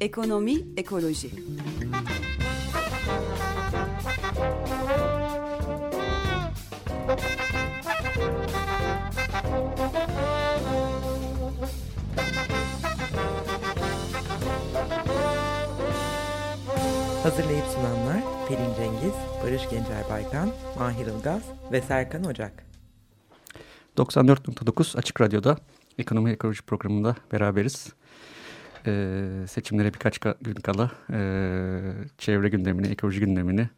Ekonomi, ekoloji. Hazırlayıp sunanlar Pelin Cengiz, Barış Gencer Baykan, Mahir Ilgaz ve Serkan Ocak. 94.9 Açık Radyo'da Ekonomi Ekoloji programında beraberiz. Ee, seçimlere birkaç gün kala e, çevre gündemini, ekoloji gündemini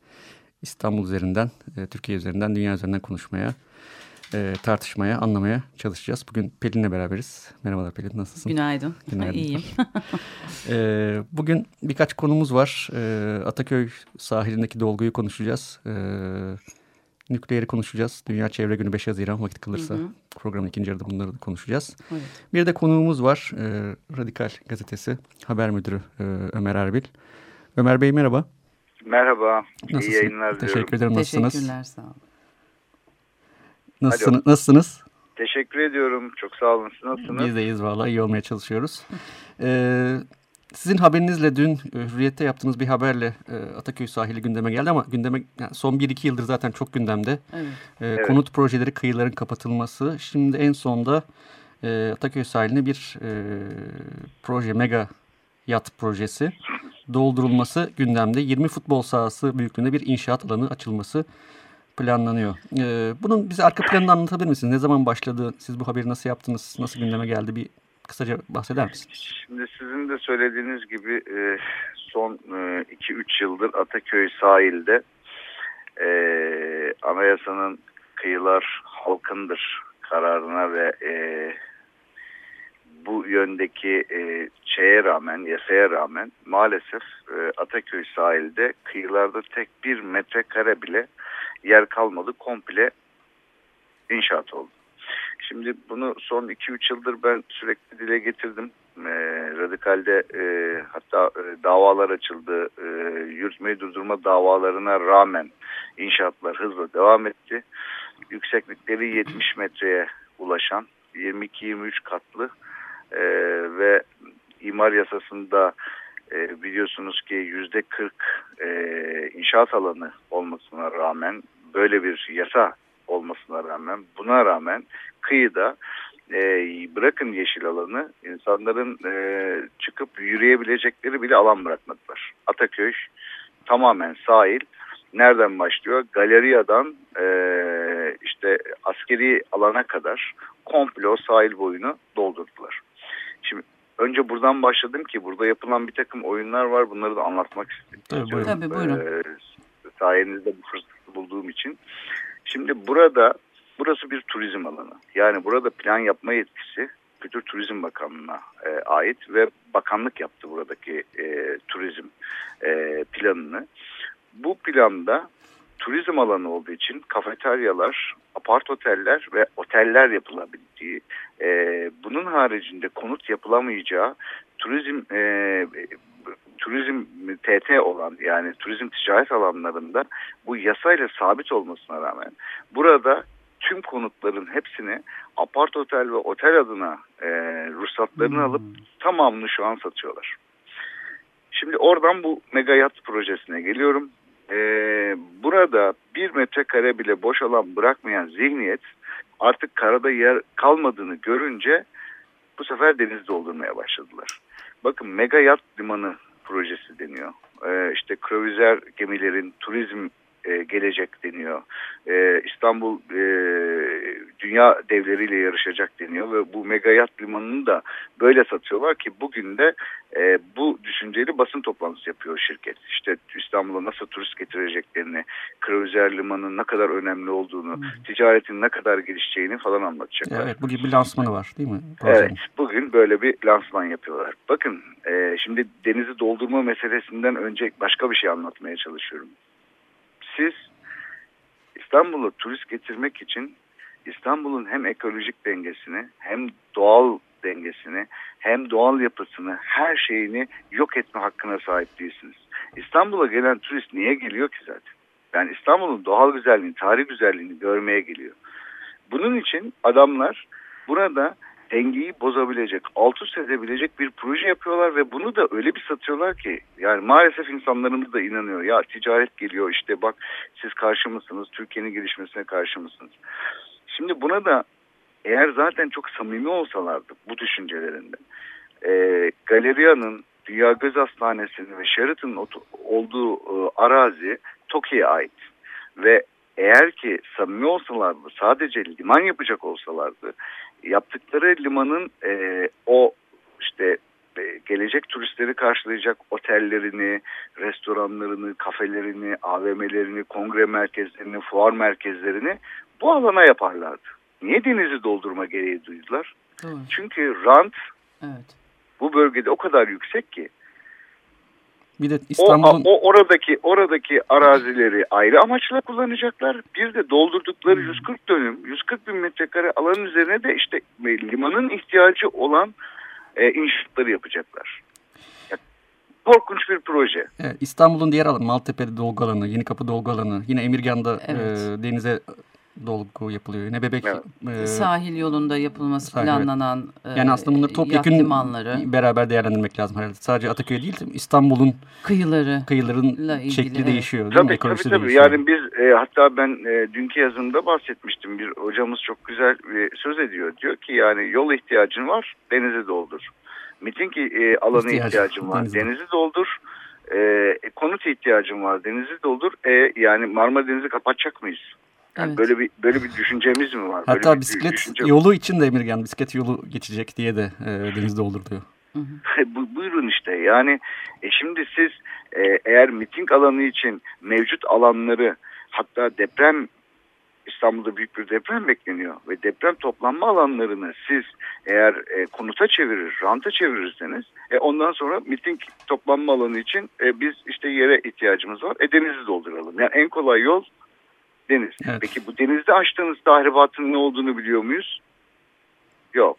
İstanbul üzerinden, e, Türkiye üzerinden, dünya üzerinden konuşmaya e, tartışmaya, anlamaya çalışacağız. Bugün Pelin'le beraberiz. Merhabalar Pelin, nasılsın? Günaydın. Günaydın. İyiyim. e, bugün birkaç konumuz var. E, Ataköy sahilindeki dolguyu konuşacağız. E, nükleeri konuşacağız. Dünya Çevre Günü 5 Haziran vakit kalırsa hı hı. programın ikinci yarıda bunları da konuşacağız. Evet. Bir de konuğumuz var. E, Radikal Gazetesi haber müdürü e, Ömer Erbil. Ömer Bey merhaba. Merhaba. Nasılsın? İyi yayınlar diliyorum. Teşekkür ederim. Nasılsınız? Teşekkürler. Sağ olun. Nasılsınız? nasılsınız? Teşekkür ediyorum. Çok sağ olun. Siz nasılsınız? Biz de iyiyiz valla. İyi olmaya çalışıyoruz. Ee, sizin haberinizle dün Hürriyet'te yaptığınız bir haberle e, Ataköy sahili gündeme geldi ama gündeme yani son 1-2 yıldır zaten çok gündemde. Evet. E, evet. Konut projeleri, kıyıların kapatılması. Şimdi en sonda e, Ataköy sahiline bir e, proje, mega yat projesi doldurulması gündemde. 20 futbol sahası büyüklüğünde bir inşaat alanı açılması planlanıyor. Ee, bunun bize arka planını anlatabilir misiniz? Ne zaman başladı? Siz bu haberi nasıl yaptınız? Nasıl gündeme geldi? Bir kısaca bahseder misiniz? Şimdi sizin de söylediğiniz gibi e, son 2-3 e, yıldır Ataköy sahilde e, anayasanın kıyılar halkındır kararına ve e, bu yöndeki e, şeye rağmen, yasaya rağmen maalesef e, Ataköy sahilde kıyılarda tek bir metrekare bile yer kalmadı. Komple inşaat oldu. Şimdi bunu son 2-3 yıldır ben sürekli dile getirdim. E, radikalde e, hatta e, davalar açıldı. E, yürütmeyi durdurma davalarına rağmen inşaatlar hızla devam etti. Yükseklikleri 70 metreye ulaşan 22-23 katlı e, ve imar yasasında e, biliyorsunuz ki yüzde 40 e, inşaat alanı olmasına rağmen böyle bir yasa olmasına rağmen buna rağmen kıyıda e, bırakın yeşil alanı insanların e, çıkıp yürüyebilecekleri bile alan bırakmadılar. Ataköy tamamen sahil. Nereden başlıyor? Galeriyadan e, işte askeri alana kadar komple o sahil boyunu doldurdular. Şimdi önce buradan başladım ki burada yapılan bir takım oyunlar var. Bunları da anlatmak istedim. Tabii buyurun. Tabii, buyurun. Ee, sayenizde bu fırsatı bulduğum için. Şimdi burada burası bir turizm alanı. Yani burada plan yapma yetkisi Kültür Turizm Bakanlığı'na e, ait ve bakanlık yaptı buradaki e, turizm e, planını. Bu planda turizm alanı olduğu için kafeteryalar, apart oteller ve oteller yapılabildiği, e, bunun haricinde konut yapılamayacağı turizm e, turizm TT olan yani turizm ticaret alanlarında bu yasayla sabit olmasına rağmen burada tüm konutların hepsini apart otel ve otel adına e, ruhsatlarını hmm. alıp tamamını şu an satıyorlar. Şimdi oradan bu mega yat projesine geliyorum. Ee, burada bir metrekare bile boş alan bırakmayan zihniyet artık karada yer kalmadığını görünce bu sefer deniz doldurmaya başladılar. Bakın mega yat limanı projesi deniyor. Ee, işte kruvizör gemilerin turizm e, gelecek deniyor. E, İstanbul e, dünya devleriyle yarışacak deniyor ve bu mega yat limanını da böyle satıyorlar ki bugün de e, bu düşünceli basın toplantısı yapıyor şirket. İşte İstanbul'a nasıl turist getireceklerini, kruvizör limanının ne kadar önemli olduğunu, hmm. ticaretin ne kadar gelişeceğini falan anlatacaklar. Evet, bugün bir lansmanı var değil mi? Evet, bugün böyle bir lansman yapıyorlar. Bakın, e, şimdi denizi doldurma meselesinden önce başka bir şey anlatmaya çalışıyorum siz İstanbul'a turist getirmek için İstanbul'un hem ekolojik dengesini hem doğal dengesini hem doğal yapısını her şeyini yok etme hakkına sahip değilsiniz. İstanbul'a gelen turist niye geliyor ki zaten? Yani İstanbul'un doğal güzelliğini, tarih güzelliğini görmeye geliyor. Bunun için adamlar burada dengeyi bozabilecek, alt üst edebilecek bir proje yapıyorlar ve bunu da öyle bir satıyorlar ki yani maalesef insanlarımız da inanıyor. Ya ticaret geliyor işte bak siz karşı mısınız, Türkiye'nin gelişmesine karşı mısınız? Şimdi buna da eğer zaten çok samimi olsalardı bu düşüncelerinde e, Galeria'nın Dünya Göz Hastanesi'nin ve Sheraton'ın olduğu e, arazi TOKİ'ye ait ve eğer ki samimi olsalardı sadece liman yapacak olsalardı yaptıkları limanın e, o işte e, gelecek turistleri karşılayacak otellerini, restoranlarını, kafelerini, AVM'lerini, kongre merkezlerini, fuar merkezlerini bu alana yaparlardı. Niye denizi doldurma gereği duydular? Doğru. Çünkü rant evet. bu bölgede o kadar yüksek ki bir de İstanbul'un... O, o oradaki oradaki arazileri ayrı amaçla kullanacaklar. Bir de doldurdukları 140 hmm. dönüm, 140 bin metrekare alanın üzerine de işte limanın ihtiyacı olan e, inşaatları yapacaklar. Yani, korkunç bir proje. Evet, İstanbul'un diğer alanı, Maltepe'de dolgu alanı, Yenikapı dolgu alanı, yine Emirgan'da evet. e, denize dolgu yapılıyor. Ne bebek evet. e, sahil yolunda yapılması sahil, planlanan evet. yani aslında bunları topyekun limanları. beraber değerlendirmek lazım herhalde. Sadece Ataköy değil İstanbul'un kıyıları kıyıların şekli evet. değişiyor. Tabii tabii tabii. Değişiyor. Yani biz e, hatta ben e, dünkü yazımda bahsetmiştim. Bir hocamız çok güzel bir söz ediyor. Diyor ki yani yol ihtiyacın var denizi doldur. Miting e, alanı İhtiyacı, ihtiyacın var denizi, denizi doldur. E, konut ihtiyacın var denizi doldur. E, yani Marmara Denizi kapatacak mıyız? Yani evet. böyle bir böyle bir düşüncemiz mi var? Hatta böyle bisiklet düşünce... yolu için de Emirgan bisiklet yolu geçecek diye de e, denizde olur diyor. Bu, buyurun işte yani e şimdi siz e, eğer miting alanı için mevcut alanları hatta deprem İstanbul'da büyük bir deprem bekleniyor ve deprem toplanma alanlarını siz eğer e, konuta çevirir, ranta çevirirseniz e, ondan sonra miting toplanma alanı için e, biz işte yere ihtiyacımız var. E denizi dolduralım. Yani en kolay yol deniz. Evet. Peki bu denizde açtığınız tahribatın ne olduğunu biliyor muyuz? Yok.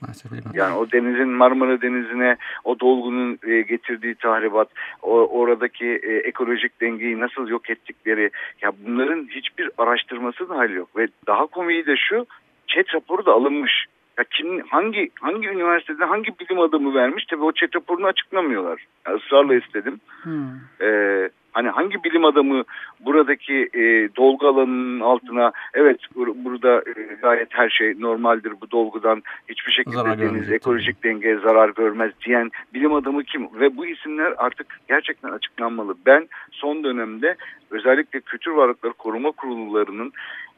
Yani o denizin Marmara Denizi'ne o dolgunun e, getirdiği tahribat, o, oradaki e, ekolojik dengeyi nasıl yok ettikleri, ya bunların hiçbir araştırması dahil yok. Ve daha komiği de şu, chat raporu da alınmış. Ya kim hangi hangi üniversitede hangi bilim adamı vermiş tabii o chat raporunu açıklamıyorlar. Yani ısrarla istedim. Hmm. Ee, Hani hangi bilim adamı buradaki e, dolgu alanının altına evet bur burada e, gayet her şey normaldir bu dolgudan hiçbir şekilde deniz ekolojik tabii. denge zarar görmez diyen bilim adamı kim? Ve bu isimler artık gerçekten açıklanmalı. Ben son dönemde özellikle kültür varlıkları koruma kurullarının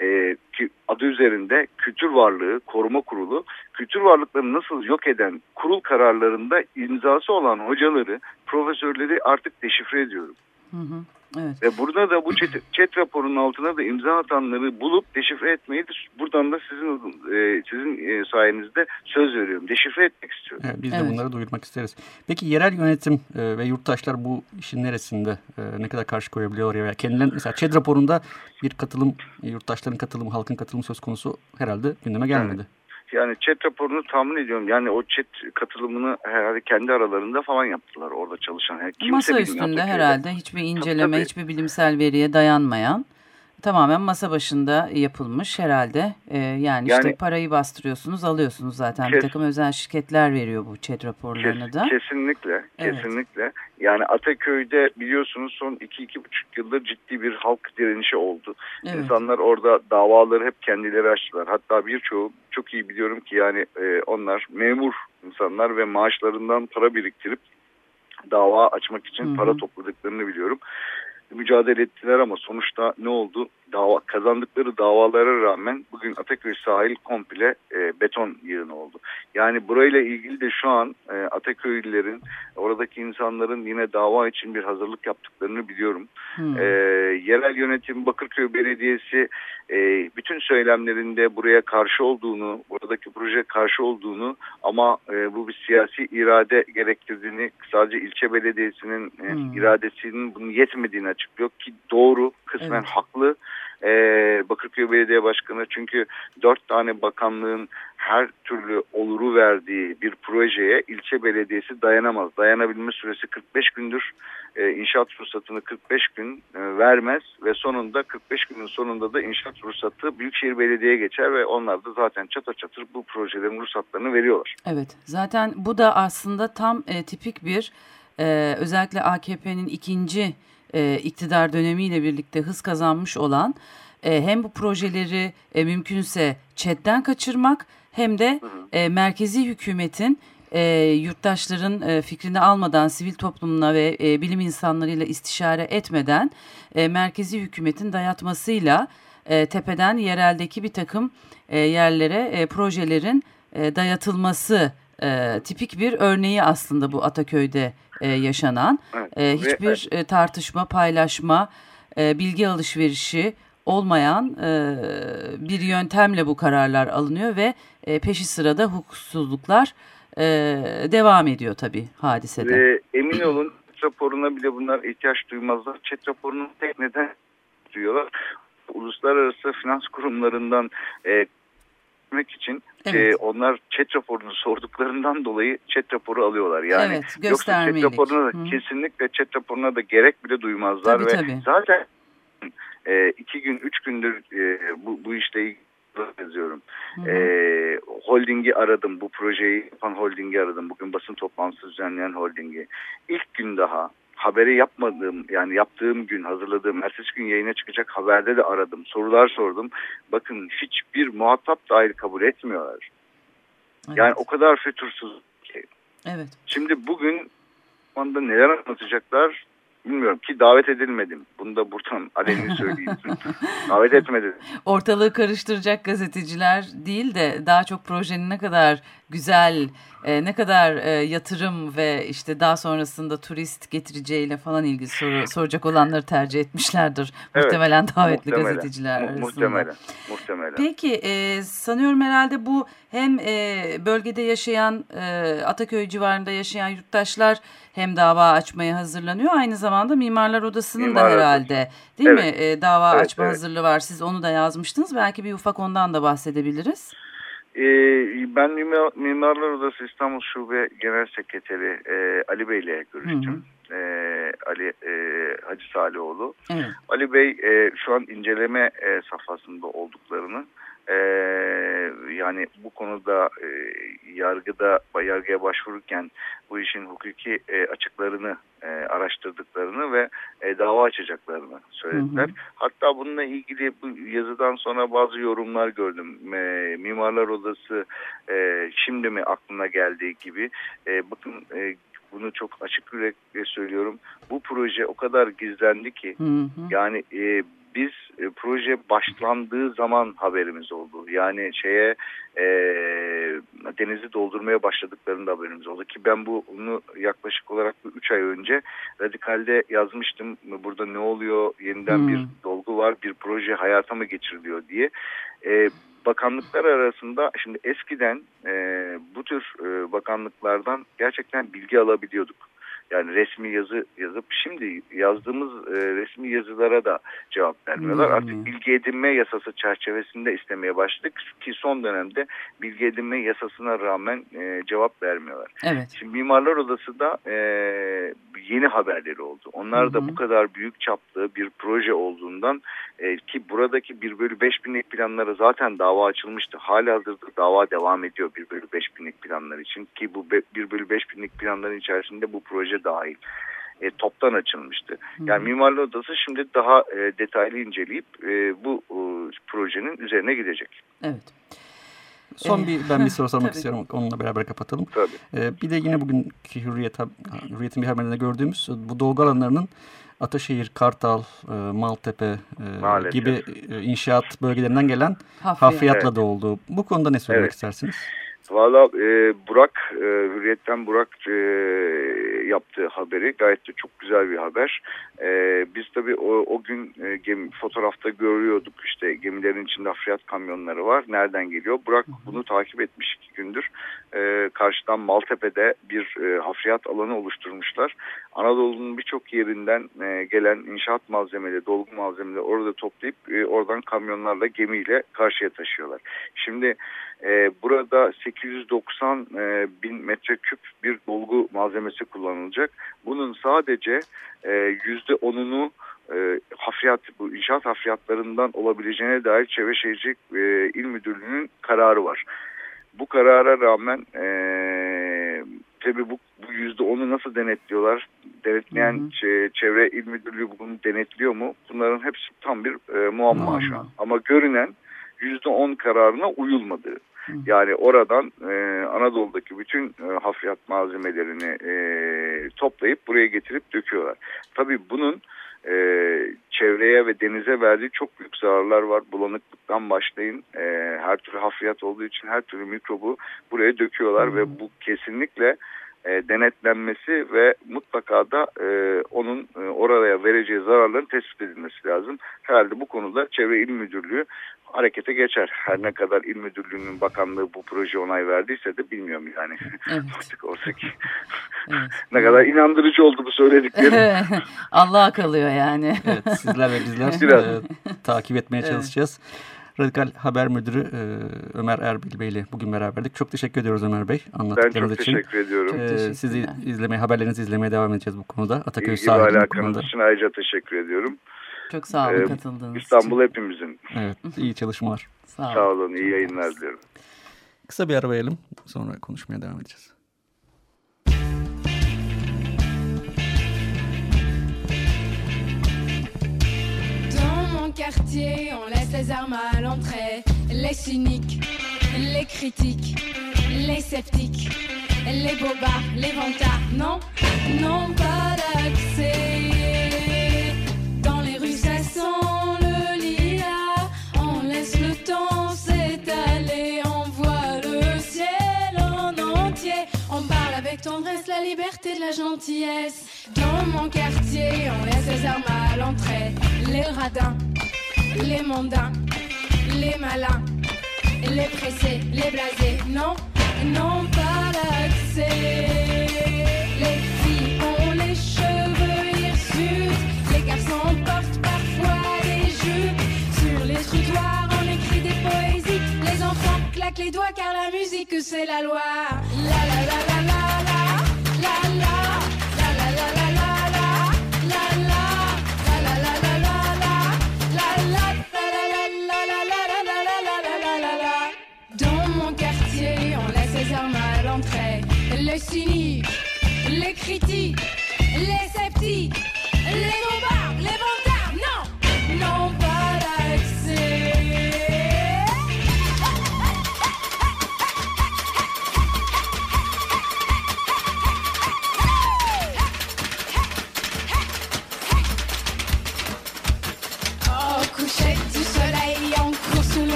e, ki adı üzerinde kültür varlığı koruma kurulu kültür varlıklarını nasıl yok eden kurul kararlarında imzası olan hocaları profesörleri artık deşifre ediyorum. Hı hı. Evet. Ve burada da bu chat, chat raporunun altına da imza atanları bulup deşifre etmeyi de buradan da sizin e, sizin e, sayenizde söz veriyorum. Deşifre etmek istiyorum. Evet, biz de evet. bunları duyurmak isteriz. Peki yerel yönetim e, ve yurttaşlar bu işin neresinde e, ne kadar karşı koyabiliyorlar ya? Kendilerine mesela ÇED raporunda bir katılım, yurttaşların katılımı, halkın katılımı söz konusu herhalde gündeme gelmedi. Evet. Yani chat raporunu tahmin ediyorum. Yani o chat katılımını herhalde kendi aralarında falan yaptılar orada çalışan. Yani kimse Masa üstünde herhalde hiçbir inceleme, tabii, tabii. hiçbir bilimsel veriye dayanmayan tamamen masa başında yapılmış herhalde. Ee, yani, yani işte parayı bastırıyorsunuz, alıyorsunuz zaten. Kes, bir takım özel şirketler veriyor bu chat raporlarını kes, da. Kesinlikle, kesinlikle. Evet. Yani Ataköy'de biliyorsunuz son 2-2,5 yıldır ciddi bir halk direnişi oldu. Evet. İnsanlar orada davaları hep kendileri açtılar. Hatta birçoğu çok iyi biliyorum ki yani e, onlar memur insanlar ve maaşlarından para biriktirip dava açmak için Hı -hı. para topladıklarını biliyorum mücadele ettiler ama sonuçta ne oldu? Dava, kazandıkları davalara rağmen bugün Ataköy sahil komple e, beton yığını oldu. Yani burayla ilgili de şu an e, Ataköylülerin, oradaki insanların yine dava için bir hazırlık yaptıklarını biliyorum. Hmm. E, yerel yönetim Bakırköy Belediyesi e, bütün söylemlerinde buraya karşı olduğunu, buradaki proje karşı olduğunu ama e, bu bir siyasi irade gerektirdiğini, sadece ilçe belediyesinin e, hmm. iradesinin bunu yetmediğini açıklıyor ki doğru, kısmen evet. haklı e, Bakırköy Belediye Başkanı çünkü dört tane bakanlığın her türlü oluru verdiği bir projeye ilçe belediyesi dayanamaz. Dayanabilme süresi 45 gündür. E, inşaat ruhsatını 45 gün e, vermez ve sonunda 45 günün sonunda da inşaat ruhsatı Büyükşehir Belediye'ye geçer ve onlar da zaten çatır çatır bu projelerin ruhsatlarını veriyorlar. Evet zaten bu da aslında tam e, tipik bir e, özellikle AKP'nin ikinci e, iktidar dönemiyle birlikte hız kazanmış olan e, hem bu projeleri e, mümkünse chatten kaçırmak hem de e, merkezi hükümetin e, yurttaşların e, fikrini almadan sivil toplumuna ve e, bilim insanlarıyla istişare etmeden e, merkezi hükümetin dayatmasıyla e, tepeden yereldeki bir takım e, yerlere e, projelerin e, dayatılması e, tipik bir örneği aslında bu Ataköy'de e, yaşanan. Evet. E, hiçbir e, tartışma, paylaşma, e, bilgi alışverişi olmayan e, bir yöntemle bu kararlar alınıyor ve e, peşi sırada hukuksuzluklar e, devam ediyor tabii hadisede. Ve emin olun raporuna bile bunlar ihtiyaç duymazlar. Çet raporunun tek neden duyuyorlar. Uluslararası finans kurumlarından e, için evet. e, onlar chat raporunu sorduklarından dolayı chat raporu alıyorlar. Yani evet, yoksa chat raporuna da, kesinlikle chat raporuna da gerek bile duymazlar tabii, ve tabii. zaten e, iki gün üç gündür e, bu, bu işte yazıyorum. E, holdingi aradım. Bu projeyi yapan holdingi aradım. Bugün basın toplantısı düzenleyen holdingi. İlk gün daha haberi yapmadığım yani yaptığım gün hazırladığım ertesi gün yayına çıkacak haberde de aradım. Sorular sordum. Bakın hiçbir muhatap dahil kabul etmiyorlar. Evet. Yani o kadar fütursuz ki. Evet. Şimdi bugün anda neler anlatacaklar bilmiyorum ki davet edilmedim. Bunu da buradan aleni söyleyeyim. davet etmedim. Ortalığı karıştıracak gazeteciler değil de daha çok projenin ne kadar güzel, e, ne kadar e, yatırım ve işte daha sonrasında turist getireceğiyle falan ilgili soru, soracak olanları tercih etmişlerdir. Evet, muhtemelen davetli muhtemelen, gazeteciler mu, arasında. Muhtemelen, muhtemelen. Peki e, sanıyorum herhalde bu hem e, bölgede yaşayan e, Ataköy civarında yaşayan yurttaşlar hem dava açmaya hazırlanıyor. Aynı zamanda Mimarlar Odası'nın Mimarlar da herhalde değil evet. mi e, dava evet, açma evet. hazırlığı var. Siz onu da yazmıştınız. Belki bir ufak ondan da bahsedebiliriz. Ee, ben Mimar, Mimarlar Odası İstanbul Şube Genel Sekreteri e, Ali Bey ile görüştüm. Hı hı. E, Ali e, Hacı Salihoğlu. Evet. Ali Bey şu an inceleme safhasında olduklarını e, yani bu konuda e, yargıda yargıya başvururken bu işin hukuki e, açıklarını e, araştırdıklarını ve e, dava açacaklarını söylediler. Hı hı. Hatta bununla ilgili bu yazıdan sonra bazı yorumlar gördüm. E, Mimarlar Odası e, şimdi mi aklına geldiği gibi e, bakın e, bunu çok açık yürekle söylüyorum. Bu proje o kadar gizlendi ki hı hı. yani e, biz e, proje başlandığı zaman haberimiz oldu. Yani şeye e, denizi doldurmaya başladıklarında haberimiz oldu ki ben bunu yaklaşık olarak 3 ay önce Radikal'de yazmıştım. Burada ne oluyor? Yeniden hmm. bir dolgu var. Bir proje hayata mı geçiriliyor diye. E, bakanlıklar arasında şimdi eskiden e, bu tür e, bakanlıklardan gerçekten bilgi alabiliyorduk. Yani resmi yazı yazıp şimdi yazdığımız e, resmi yazılara da cevap vermiyorlar. Hmm. Artık bilgi edinme yasası çerçevesinde istemeye başladık ki son dönemde bilgi edinme yasasına rağmen e, cevap vermiyorlar. Evet. Şimdi Mimarlar Odası da e, yeni haberleri oldu. Onlar da bu kadar büyük çaplı bir proje olduğundan e, ki buradaki 1 bölü 5 binlik planlara zaten dava açılmıştı. Hala hazırda dava devam ediyor 1 bölü 5 binlik planlar için ki bu 1 bölü 5 binlik planların içerisinde bu proje dahil. E, toptan açılmıştı. Yani Mimarlı Odası şimdi daha e, detaylı inceleyip e, bu e, projenin üzerine gidecek. Evet. Son bir ben bir soru sormak istiyorum. Onunla beraber kapatalım. Tabii. Ee, bir de yine bugünkü Hürriyet, Hürriyet'in bir haberinde gördüğümüz bu dolgu alanlarının Ataşehir, Kartal, e, Maltepe e, gibi e, inşaat bölgelerinden gelen Hafriyat. hafriyatla evet. da olduğu. Bu konuda ne söylemek evet. istersiniz? Valla e, Burak, e, Hürriyet'ten Burak e, yaptığı haberi. Gayet de çok güzel bir haber. E, biz tabii o, o gün e, gemi, fotoğrafta görüyorduk işte gemilerin içinde hafriyat kamyonları var. Nereden geliyor? Burak bunu takip etmiş iki gündür. E, karşıdan Maltepe'de bir e, hafriyat alanı oluşturmuşlar. Anadolu'nun birçok yerinden e, gelen inşaat malzemeleri, dolgu malzemeleri orada toplayıp e, oradan kamyonlarla gemiyle karşıya taşıyorlar. Şimdi e, burada 890 e, bin metreküp bir dolgu malzemesi kullanılacak. Bunun sadece e, yüzde onunu e, hafriyat, bu inşaat hafriyatlarından olabileceğine dair Çevre Şehircilik e, İl Müdürlüğü'nün kararı var. Bu karara rağmen e, tabi bu, bu yüzde onu nasıl denetliyorlar? Denetleyen hı hı. Çevre İl Müdürlüğü bunu denetliyor mu? Bunların hepsi tam bir e, muamma Muamma. şu an. Ama görünen yüzde on kararına uyulmadığı. Yani oradan e, Anadolu'daki bütün e, hafriyat malzemelerini e, toplayıp buraya getirip döküyorlar. Tabii bunun e, çevreye ve denize verdiği çok büyük zararlar var. Bulanıklıktan başlayın e, her türlü hafriyat olduğu için her türlü mikrobu buraya döküyorlar hmm. ve bu kesinlikle e, denetlenmesi ve mutlaka da e, onun e, oraya vereceği zararların tespit edilmesi lazım. Herhalde bu konuda Çevre İl Müdürlüğü harekete geçer. Her ne kadar İl Müdürlüğü'nün bakanlığı bu proje onay verdiyse de bilmiyorum yani. Evet. Artık olsa ki evet. ne kadar inandırıcı oldu bu söylediklerim. Allah'a kalıyor yani. evet sizler ve bizler Biraz. E, takip etmeye evet. çalışacağız. Radikal Haber Müdürü e, Ömer Erbil Bey ile bugün beraberdik. Çok teşekkür ediyoruz Ömer Bey anlattıklarınız için. Ben çok teşekkür ediyorum. E, sizi izlemeye, haberlerinizi izlemeye devam edeceğiz bu konuda. Ataköy bu konuda. için ayrıca teşekkür ediyorum. Çok sağ olun ee, katıldığınız İstanbul için. hepimizin. Evet, iyi çalışmalar. sağ olun. Sağ olun, iyi yayınlar diliyorum. Kısa bir ara verelim, sonra konuşmaya devam edeceğiz. Quartier, on laisse les armes à l'entrée. Les cyniques, les critiques, les sceptiques, les bobards, les vantards, non, non pas d'accès. Dans les rues, ça sent le lilas. On laisse le temps s'étaler, on voit le ciel en entier. On parle avec tendresse la liberté de la gentillesse. Dans mon quartier, on laisse les armes à l'entrée. Les radins les mondains, les malins, les pressés, les blasés, non, non pas l'accès. Les filles ont les cheveux hirsutes, les garçons portent parfois des jupes. Sur les trottoirs, on écrit des poésies, les enfants claquent les doigts car la musique c'est la loi. Les critiques, les sceptiques,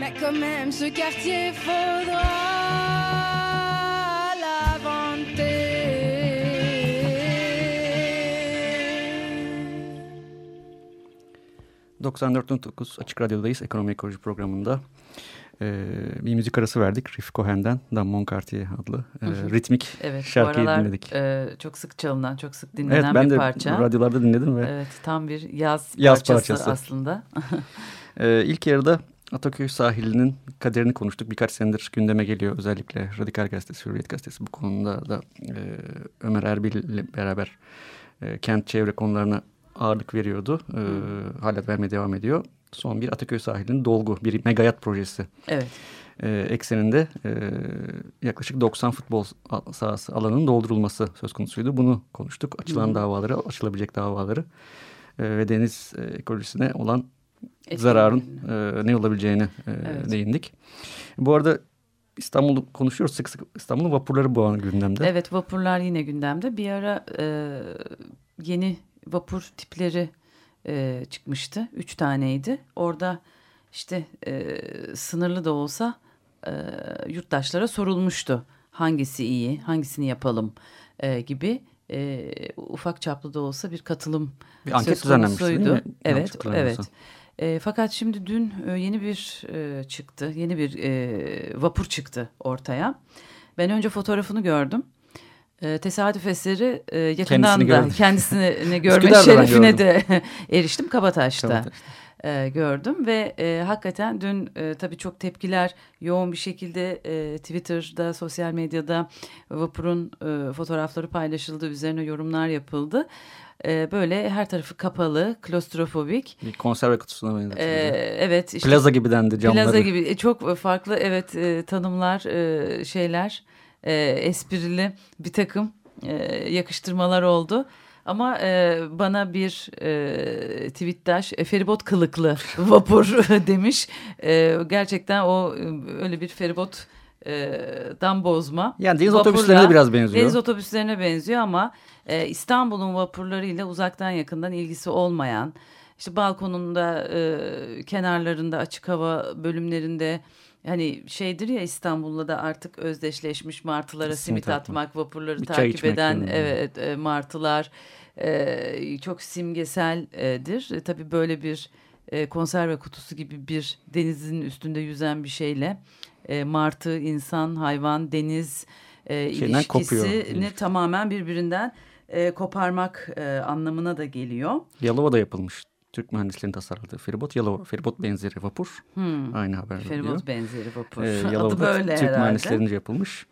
mais quand même, ce quartier faudra l'inventer. 94.9 Açık Radyo'dayız. Ekonomi Ekoloji programında. Ee, bir müzik arası verdik. Riff Cohen'den Dan Moncartier adlı e, ritmik evet, şarkıyı aralar, dinledik. E, çok sık çalınan, çok sık dinlenen evet, ben bir parça. Ben de radyolarda dinledim ve evet, tam bir yaz, yaz parçası, parçası aslında. e, ilk yarıda Ataköy sahilinin kaderini konuştuk. Birkaç senedir gündeme geliyor özellikle Radikal Gazetesi, Hürriyet Gazetesi bu konuda da e, Ömer Erbil ile beraber e, kent çevre konularına ağırlık veriyordu. E, hala vermeye devam ediyor son bir Ataköy sahilinin dolgu bir megayat projesi. Evet. E, ekseninde e, yaklaşık 90 futbol sahası alanının doldurulması söz konusuydu. Bunu konuştuk. Açılan Hı. davaları, açılabilecek davaları e, ve deniz e, ekolojisine olan. Zararın e, ne olabileceğini e, evet. değindik. Bu arada İstanbul'u konuşuyoruz sık sık. İstanbul'un vapurları bu an gündemde. Evet vapurlar yine gündemde. Bir ara e, yeni vapur tipleri e, çıkmıştı. Üç taneydi. Orada işte e, sınırlı da olsa e, yurttaşlara sorulmuştu. Hangisi iyi, hangisini yapalım e, gibi e, ufak çaplı da olsa bir katılım bir anket düzenlenmişti değil mi? Evet, evet. E, fakat şimdi dün e, yeni bir e, çıktı, yeni bir e, vapur çıktı ortaya. Ben önce fotoğrafını gördüm. E, tesadüf eseri e, yakından Kendisini da gördüm. kendisini görme şerefine de eriştim Kabataş'ta. Kabataş'ta e, gördüm ve e, hakikaten dün e, tabii çok tepkiler yoğun bir şekilde e, Twitter'da, sosyal medyada vapurun e, fotoğrafları paylaşıldı, üzerine yorumlar yapıldı. E, böyle her tarafı kapalı, klostrofobik. Bir konserve kutusuna benziyor. E, evet. Işte, plaza gibi dendi camları. Plaza gibi e, çok farklı evet e, tanımlar, e, şeyler, e, esprili bir takım e, yakıştırmalar oldu. Ama e, bana bir e, tweettaş e, feribot kılıklı vapur demiş. E, gerçekten o öyle bir feribot e, dan bozma. Yani deniz Vapurla, otobüslerine biraz benziyor. Deniz otobüslerine benziyor ama e, İstanbul'un vapurlarıyla uzaktan yakından ilgisi olmayan, işte balkonunda, e, kenarlarında, açık hava bölümlerinde hani şeydir ya İstanbul'da da artık özdeşleşmiş martılara simit, simit atmak, vapurları Bir takip eden evet e, martılar e, çok simgeseldir. E, tabii böyle bir e, konserve kutusu gibi bir denizin üstünde yüzen bir şeyle e, martı, insan, hayvan, deniz e, ilişkisini tamamen birbirinden e, koparmak e, anlamına da geliyor. Yalova'da yapılmış. Türk mühendislerinin tasarladığı feribot Yalova feribot benzeri vapur. Hmm. Aynı haber Feribot diyor. benzeri vapur. Ee, Yalova'da Adı böyle Türk herhalde. mühendislerince yapılmış.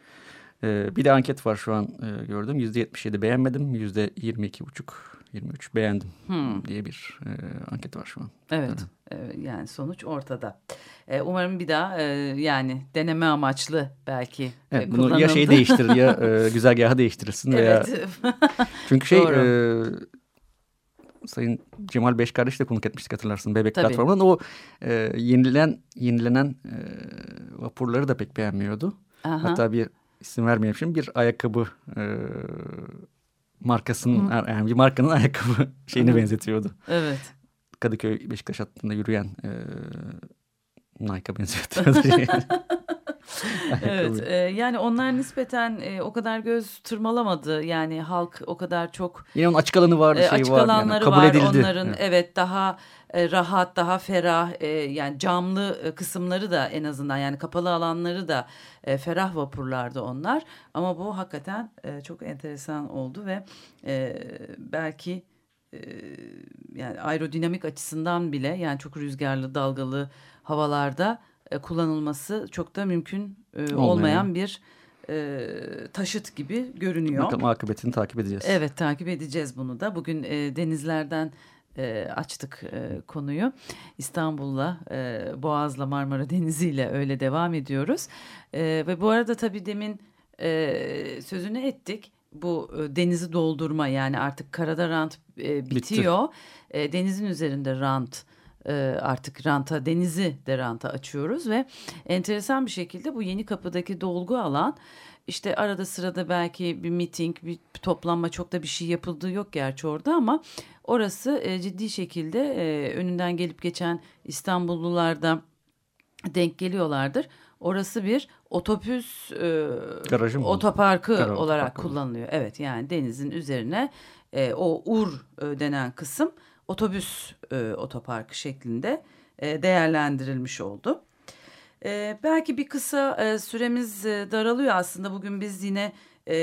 Ee, bir de anket var şu an e, gördüm. Yüzde yetmiş yedi beğenmedim. Yüzde yirmi iki buçuk 23 beğendim hmm. diye bir e, anket var şu an. Evet e, yani sonuç ortada. E, umarım bir daha e, yani deneme amaçlı belki evet, e, bunu ya şey değiştirir ya e, güzergahı değiştirirsin veya evet. çünkü şey e, Sayın Cemal Beş kardeş de konuk etmiştik hatırlarsın Bebek Tabii. platformundan o e, yenilen yenilenen e, vapurları da pek beğenmiyordu. Aha. Hatta bir isim vermeyeyim şimdi bir ayakkabı e, markasının Hı. yani bir markanın ayakkabı şeyini Hı. benzetiyordu. Evet. Kadıköy Beşiktaş hattında yürüyen e, Nike'a benzetiyordu. evet e, yani onlar nispeten e, o kadar göz tırmalamadı. Yani halk o kadar çok yine onun açık alanı vardı e, şey açık var alanları yani, kabul var edildi. onların. Evet, evet daha e, rahat daha ferah e, yani camlı e, kısımları da en azından yani kapalı alanları da e, ferah vapurlardı onlar. Ama bu hakikaten e, çok enteresan oldu ve e, belki yani aerodinamik açısından bile yani çok rüzgarlı dalgalı havalarda kullanılması çok da mümkün e, olmayan bir e, taşıt gibi görünüyor. Bakalım akıbetini takip edeceğiz. Evet takip edeceğiz bunu da. Bugün e, denizlerden e, açtık e, konuyu. İstanbul'la, e, Boğaz'la, Marmara Denizi ile öyle devam ediyoruz. E, ve bu arada tabii demin e, sözünü ettik. Bu e, denizi doldurma yani artık karada rant e, bitiyor. E, denizin üzerinde rant e, artık ranta denizi de ranta açıyoruz ve enteresan bir şekilde bu yeni kapıdaki dolgu alan işte arada sırada belki bir meeting, bir toplanma çok da bir şey yapıldığı yok gerçi orada ama orası e, ciddi şekilde e, önünden gelip geçen İstanbullular denk geliyorlardır. Orası bir otobüs e, Garajı mı otoparkı Garaj, olarak otoparkı kullanılıyor. Evet yani denizin üzerine e, o Ur e, denen kısım otobüs e, otoparkı şeklinde e, değerlendirilmiş oldu. E, belki bir kısa e, süremiz e, daralıyor aslında. Bugün biz yine e,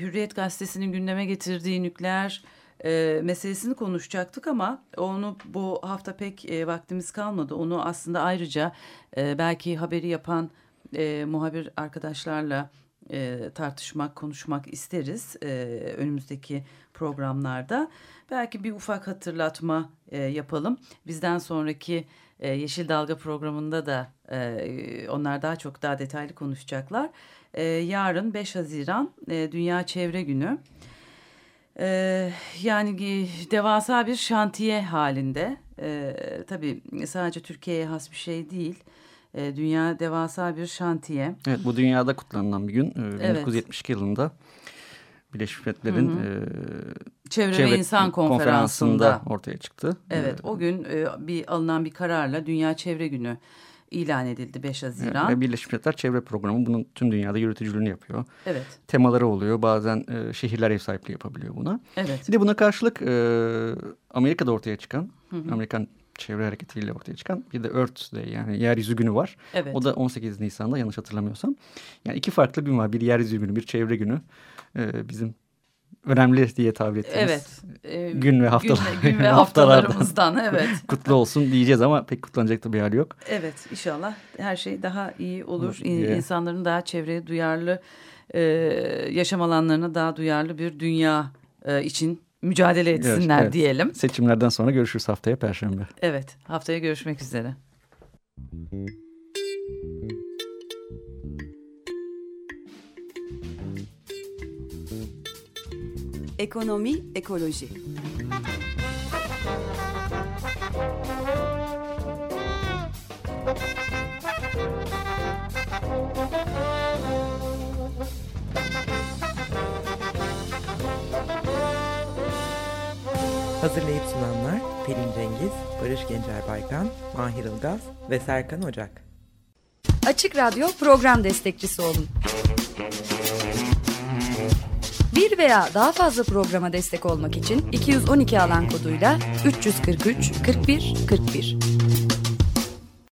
Hürriyet Gazetesi'nin gündeme getirdiği nükleer e, meselesini konuşacaktık ama onu bu hafta pek e, vaktimiz kalmadı. Onu aslında ayrıca e, belki haberi yapan e, muhabir arkadaşlarla e, tartışmak, konuşmak isteriz e, önümüzdeki programlarda. Belki bir ufak hatırlatma e, yapalım. Bizden sonraki e, Yeşil Dalga programında da e, onlar daha çok daha detaylı konuşacaklar. E, yarın 5 Haziran e, Dünya Çevre Günü. E, yani devasa bir şantiye halinde. E, tabii sadece Türkiye'ye has bir şey değil. E, dünya devasa bir şantiye. Evet bu dünyada kutlanılan bir gün. E, evet. 1972 yılında Birleşmiş Milletler'in E, Çevre, Çevre ve İnsan Konferansı'nda, konferansında ortaya çıktı. Evet o gün e, bir alınan bir kararla Dünya Çevre Günü ilan edildi 5 Haziran. Ve Birleşmiş Milletler Çevre Programı bunun tüm dünyada yürütücülüğünü yapıyor. Evet. Temaları oluyor. Bazen e, şehirler ev sahipliği yapabiliyor buna. Evet. Bir de buna karşılık e, Amerika'da ortaya çıkan, hı hı. Amerikan çevre hareketiyle ortaya çıkan bir de Earth Day yani yeryüzü günü var. Evet. O da 18 Nisan'da yanlış hatırlamıyorsam. Yani iki farklı gün var. Bir yeryüzü günü, bir çevre günü. Ee, bizim önemli diye tabir ettiğimiz evet. e, gün ve haftalar gün, gün ve haftalarımızdan evet. kutlu olsun diyeceğiz ama pek kutlanacak da bir hali yok. Evet inşallah her şey daha iyi olur. Evet. İnsanların daha çevreye duyarlı e, yaşam alanlarına daha duyarlı bir dünya e, için mücadele etsinler evet, evet. diyelim. Seçimlerden sonra görüşürüz haftaya Perşembe. Evet haftaya görüşmek üzere. Ekonomi, ekoloji. Hazırlayıp sunanlar Pelin Cengiz, Barış Gencer Baykan, Mahir Ilgaz ve Serkan Ocak. Açık Radyo program destekçisi olun. Bir veya daha fazla programa destek olmak için 212 alan koduyla 343 41 41